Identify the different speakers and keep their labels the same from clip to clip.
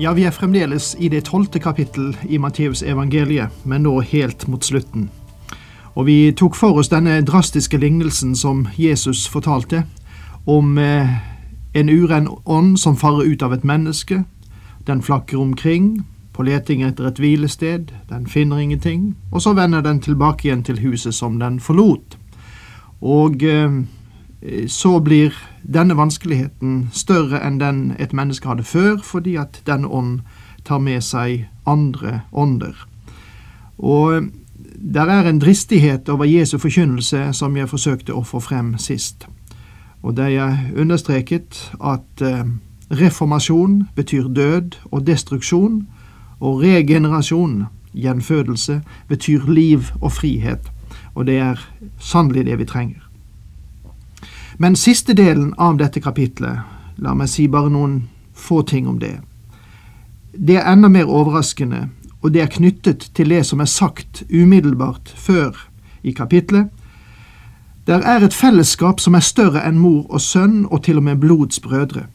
Speaker 1: Ja, vi er fremdeles i det tolvte kapittel i Matteus evangeliet, men nå helt mot slutten. Og vi tok for oss denne drastiske lignelsen som Jesus fortalte, om eh, en uren ånd som farer ut av et menneske. Den flakker omkring på leting etter et hvilested, den finner ingenting, og så vender den tilbake igjen til huset som den forlot. Og eh, så blir denne vanskeligheten større enn den et menneske hadde før, fordi at denne ånd tar med seg andre ånder. Og der er en dristighet over Jesu forkynnelse som jeg forsøkte å få frem sist. Og det jeg understreket at eh, reformasjon betyr død og destruksjon, og regenerasjon, gjenfødelse, betyr liv og frihet. Og det er sannelig det vi trenger. Men siste delen av dette kapitlet, la meg si bare noen få ting om det. Det er enda mer overraskende, og det er knyttet til det som er sagt umiddelbart før i kapitlet. Der er et fellesskap som er større enn mor og sønn, og til og med blodsbrødre.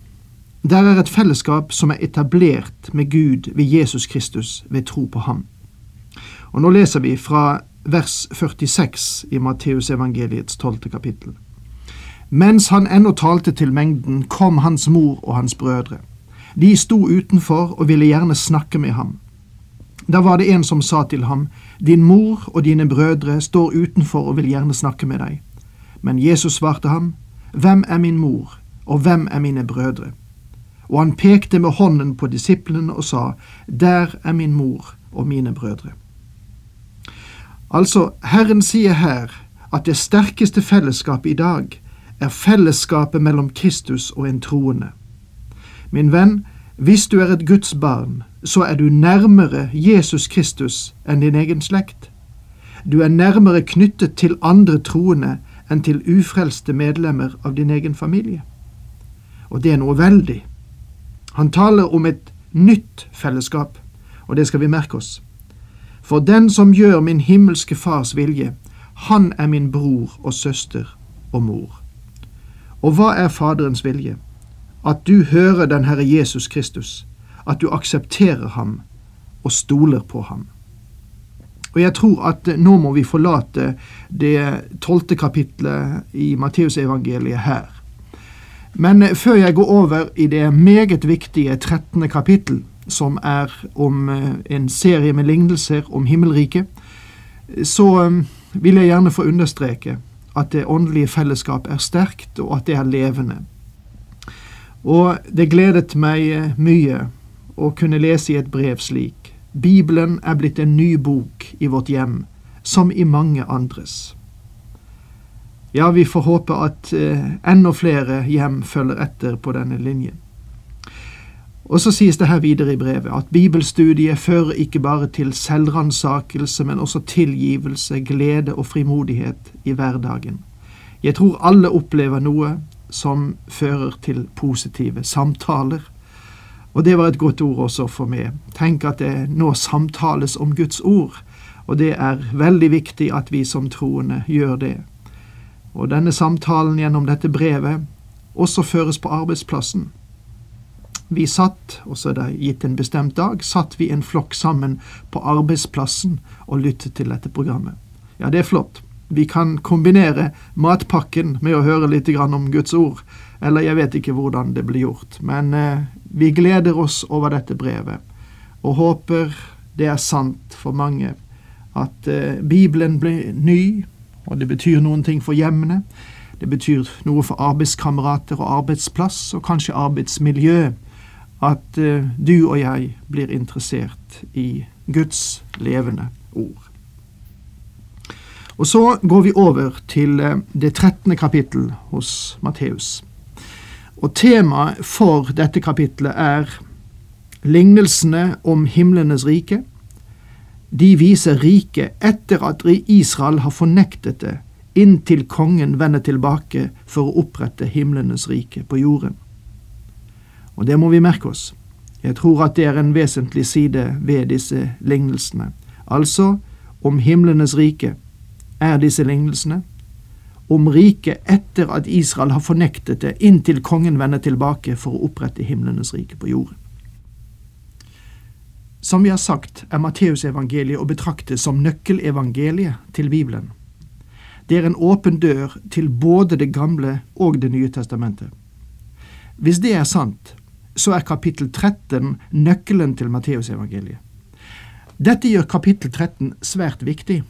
Speaker 1: Der er et fellesskap som er etablert med Gud ved Jesus Kristus ved tro på ham. Og Nå leser vi fra vers 46 i Matteusevangeliets tolvte kapittel. Mens han ennå talte til mengden, kom hans mor og hans brødre. De sto utenfor og ville gjerne snakke med ham. Da var det en som sa til ham, Din mor og dine brødre står utenfor og vil gjerne snakke med deg. Men Jesus svarte ham, Hvem er min mor, og hvem er mine brødre? Og han pekte med hånden på disiplene og sa, Der er min mor og mine brødre. Altså, Herren sier her at det sterkeste fellesskapet i dag er fellesskapet mellom Kristus og en troende. Min venn, hvis du er et Guds barn, så er du nærmere Jesus Kristus enn din egen slekt. Du er nærmere knyttet til andre troende enn til ufrelste medlemmer av din egen familie. Og det er noe veldig. Han taler om et nytt fellesskap, og det skal vi merke oss. For den som gjør min himmelske Fars vilje, han er min bror og søster og mor. Og hva er Faderens vilje? At du hører den Herre Jesus Kristus, at du aksepterer ham og stoler på ham. Og jeg tror at nå må vi forlate det tolvte kapitlet i Matteusevangeliet her. Men før jeg går over i det meget viktige trettende kapittel, som er om eh, en serie med lignelser om himmelriket, så eh, vil jeg gjerne få understreke at det åndelige fellesskap er sterkt, og at det er levende. Og det gledet meg eh, mye å kunne lese i et brev slik Bibelen er blitt en ny bok i vårt hjem, som i mange andres. Ja, vi får håpe at eh, enda flere hjem følger etter på denne linjen. Og så sies det her videre i brevet at bibelstudiet fører ikke bare til selvransakelse, men også tilgivelse, glede og frimodighet i hverdagen. Jeg tror alle opplever noe som fører til positive samtaler. Og det var et godt ord også for meg. Tenk at det nå samtales om Guds ord, og det er veldig viktig at vi som troende gjør det. Og denne samtalen gjennom dette brevet også føres på arbeidsplassen. Vi satt, og så er det gitt en bestemt dag, satt vi en flokk sammen på arbeidsplassen og lyttet til dette programmet. Ja, det er flott. Vi kan kombinere matpakken med å høre litt om Guds ord, eller jeg vet ikke hvordan det blir gjort, men eh, vi gleder oss over dette brevet, og håper det er sant for mange at eh, Bibelen blir ny, og det betyr noen ting for hjemmene. Det betyr noe for arbeidskamerater og arbeidsplass, og kanskje arbeidsmiljø at uh, du og jeg blir interessert i Guds levende ord. Og så går vi over til uh, det trettende kapittel hos Matteus. Og temaet for dette kapitlet er lignelsene om himlenes rike. De viser riket etter at Israel har fornektet det, inntil kongen vender tilbake for å opprette himlenes rike på jorden. Og det må vi merke oss. Jeg tror at det er en vesentlig side ved disse lignelsene. Altså, om himlenes rike er disse lignelsene. Om riket etter at Israel har fornektet det, inntil kongen vender tilbake for å opprette himlenes rike på jorden. Som vi har sagt, er Matteusevangeliet å betrakte som nøkkelevangeliet til Bibelen. Det er en åpen dør til både Det gamle og Det nye testamentet. Hvis det er sant, så er kapittel 13 nøkkelen til Matteusevangeliet. Dette gjør kapittel 13 svært viktig.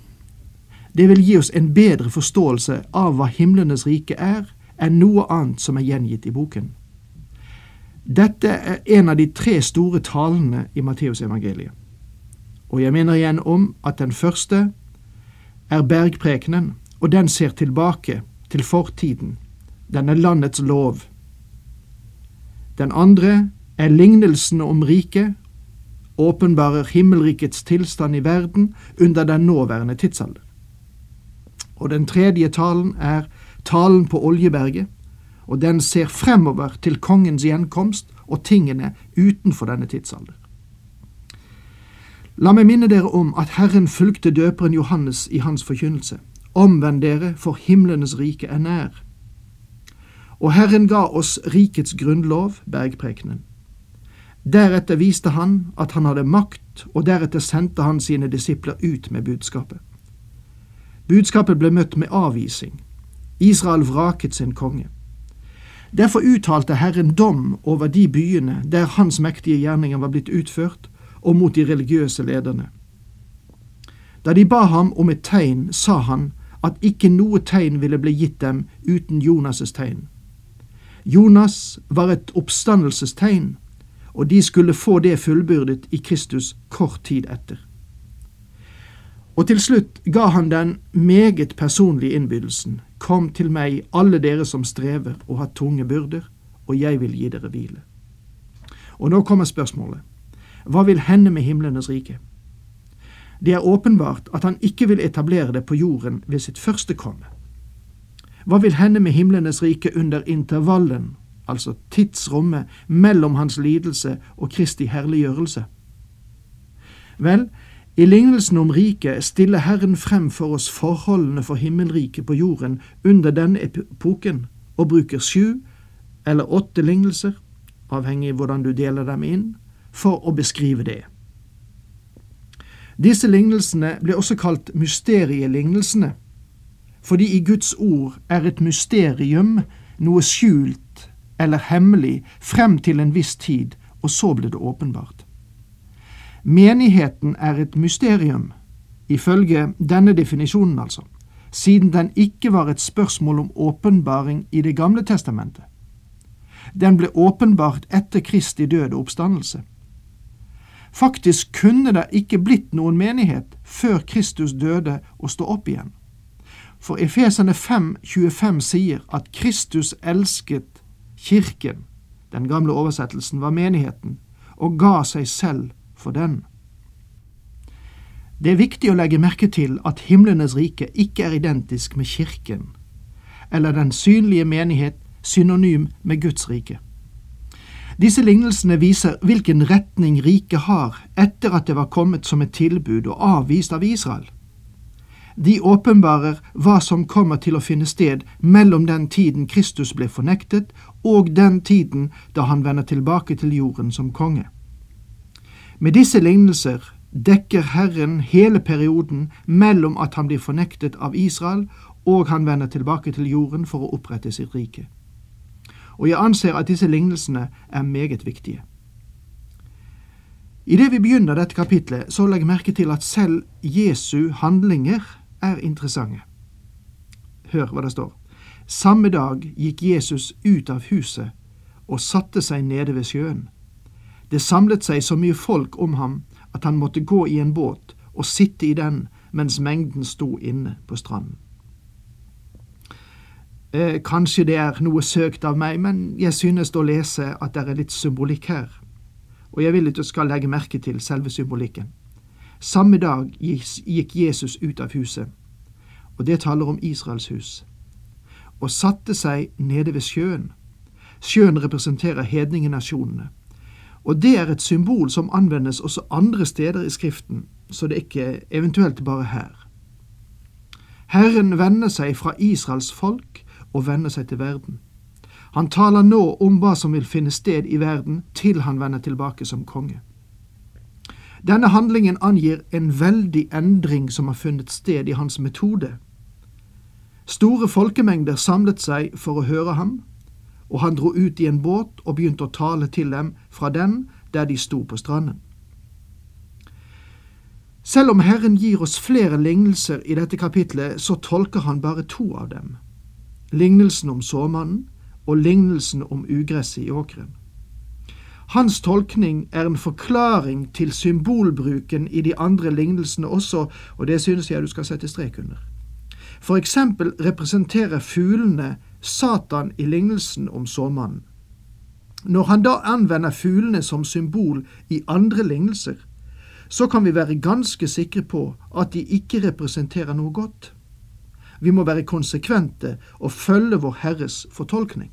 Speaker 1: Det vil gi oss en bedre forståelse av hva himlenes rike er, enn noe annet som er gjengitt i boken. Dette er en av de tre store talene i Matteusevangeliet. Og jeg minner igjen om at den første er bergprekenen, og den ser tilbake til fortiden. Den er landets lov. Den andre er lignelsen om riket, åpenbarer himmelrikets tilstand i verden under den nåværende tidsalder. Og den tredje talen er talen på Oljeberget, og den ser fremover til kongens gjenkomst og tingene utenfor denne tidsalder. La meg minne dere om at Herren fulgte døperen Johannes i hans forkynnelse. Omvend dere, for himlenes rike er nær. Og Herren ga oss rikets grunnlov, bergprekenen. Deretter viste han at han hadde makt, og deretter sendte han sine disipler ut med budskapet. Budskapet ble møtt med avvising. Israel vraket sin konge. Derfor uttalte Herren dom over de byene der hans mektige gjerninger var blitt utført, og mot de religiøse lederne. Da de ba ham om et tegn, sa han at ikke noe tegn ville bli gitt dem uten Jonas' tegn. Jonas var et oppstandelsestegn, og de skulle få det fullbyrdet i Kristus kort tid etter. Og til slutt ga han den meget personlige innbydelsen, Kom til meg, alle dere som strever og har tunge byrder, og jeg vil gi dere hvile. Og nå kommer spørsmålet, hva vil hende med himlenes rike? Det er åpenbart at han ikke vil etablere det på jorden ved sitt første komme. Hva vil hende med himlenes rike under intervallen, altså tidsrommet mellom hans lidelse og Kristi herliggjørelse? Vel, i lignelsen om riket stiller Herren frem for oss forholdene for himmelriket på jorden under denne epoken, og bruker sju eller åtte lignelser, avhengig av hvordan du deler dem inn, for å beskrive det. Disse lignelsene blir også kalt mysterielignelsene, fordi i Guds ord er et mysterium noe skjult eller hemmelig frem til en viss tid, og så ble det åpenbart. Menigheten er et mysterium, ifølge denne definisjonen altså, siden den ikke var et spørsmål om åpenbaring i Det gamle testamentet. Den ble åpenbart etter Kristi død og oppstandelse. Faktisk kunne det ikke blitt noen menighet før Kristus døde og stod opp igjen. For Efesene 5,25 sier at Kristus elsket kirken, den gamle oversettelsen var menigheten, og ga seg selv for den. Det er viktig å legge merke til at himlenes rike ikke er identisk med kirken, eller den synlige menighet synonym med Guds rike. Disse lignelsene viser hvilken retning riket har etter at det var kommet som et tilbud og avvist av Israel. De åpenbarer hva som kommer til å finne sted mellom den tiden Kristus ble fornektet, og den tiden da han vender tilbake til jorden som konge. Med disse lignelser dekker Herren hele perioden mellom at han blir fornektet av Israel og han vender tilbake til jorden for å opprette sitt rike. Og jeg anser at disse lignelsene er meget viktige. Idet vi begynner dette kapitlet, så legg merke til at selv Jesu handlinger er interessante. Hør hva det står. Samme dag gikk Jesus ut av huset og satte seg nede ved sjøen. Det samlet seg så mye folk om ham at han måtte gå i en båt og sitte i den mens mengden sto inne på stranden. Eh, kanskje det er noe søkt av meg, men jeg synes å lese at det er litt symbolikk her. Og jeg vil at du skal legge merke til selve symbolikken. Samme dag gikk Jesus ut av huset, og det taler om Israels hus, og satte seg nede ved sjøen. Sjøen representerer hedningenasjonene, og det er et symbol som anvendes også andre steder i Skriften, så det er ikke eventuelt bare her. Herren vender seg fra Israels folk og vender seg til verden. Han taler nå om hva som vil finne sted i verden til han vender tilbake som konge. Denne handlingen angir en veldig endring som har funnet sted i hans metode. Store folkemengder samlet seg for å høre ham, og han dro ut i en båt og begynte å tale til dem fra den der de sto på stranden. Selv om Herren gir oss flere lignelser i dette kapitlet, så tolker han bare to av dem. Lignelsen om såmannen og lignelsen om ugresset i åkeren. Hans tolkning er en forklaring til symbolbruken i de andre lignelsene også, og det synes jeg du skal sette strek under. For eksempel representerer fuglene Satan i lignelsen om såmannen. Når han da anvender fuglene som symbol i andre lignelser, så kan vi være ganske sikre på at de ikke representerer noe godt. Vi må være konsekvente og følge Vår Herres fortolkning.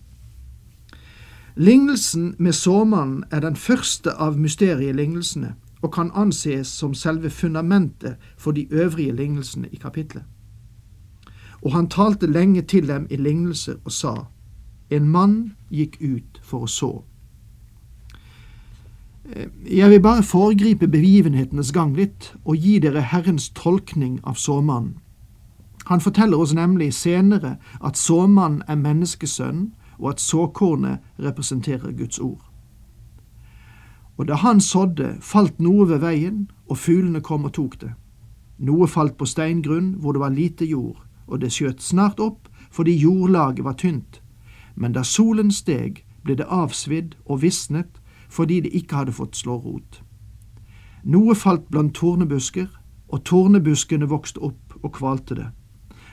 Speaker 1: Lignelsen med såmannen er den første av mysterielignelsene og kan anses som selve fundamentet for de øvrige lignelsene i kapitlet. Og han talte lenge til dem i lignelser og sa, En mann gikk ut for å så. Eh, jeg vil bare foregripe begivenhetenes gang litt og gi dere Herrens tolkning av såmannen. Han forteller oss nemlig senere at såmannen er menneskesønnen, og at såkornet representerer Guds ord. Og da han sådde, falt noe ved veien, og fuglene kom og tok det. Noe falt på steingrunn hvor det var lite jord, og det skjøt snart opp fordi jordlaget var tynt. Men da solen steg, ble det avsvidd og visnet fordi det ikke hadde fått slå rot. Noe falt blant tornebusker, og tornebuskene vokste opp og kvalte det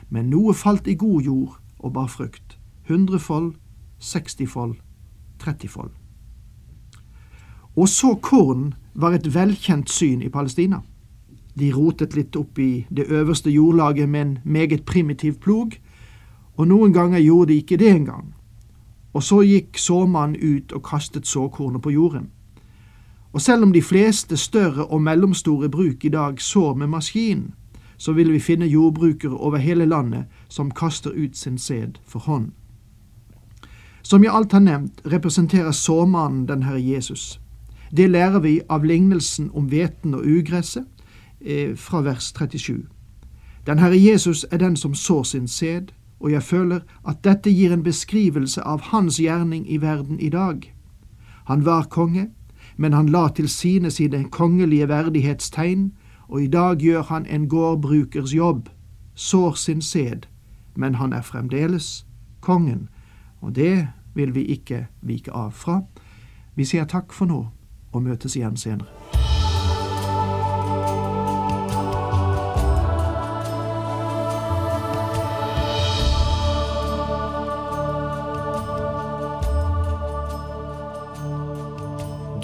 Speaker 1: men noe falt i god jord og bar frukt, hundrefold, sekstifold, trettifold. Og så korn var et velkjent syn i Palestina. De rotet litt opp i det øverste jordlaget med en meget primitiv plog, og noen ganger gjorde de ikke det engang. Og så gikk såmannen ut og kastet såkornet på jorden. Og selv om de fleste større og mellomstore bruk i dag sår med maskin, så vil vi finne jordbrukere over hele landet som kaster ut sin sæd for hånd. Som jeg alt har nevnt, representerer såmannen den Herre Jesus. Det lærer vi av lignelsen om hveten og ugresset eh, fra vers 37. Den Herre Jesus er den som sår sin sæd, og jeg føler at dette gir en beskrivelse av hans gjerning i verden i dag. Han var konge, men han la til sine sine kongelige verdighetstegn og i dag gjør han en gårdbrukers jobb, sår sin sæd, men han er fremdeles kongen, og det vil vi ikke vike av fra. Vi sier takk for nå, og møtes igjen senere.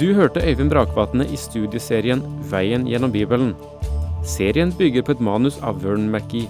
Speaker 2: Du hørte Øyvind Brakvatne i studieserien Veien gjennom Bibelen. Serien bygger på et manus av Vern McGee.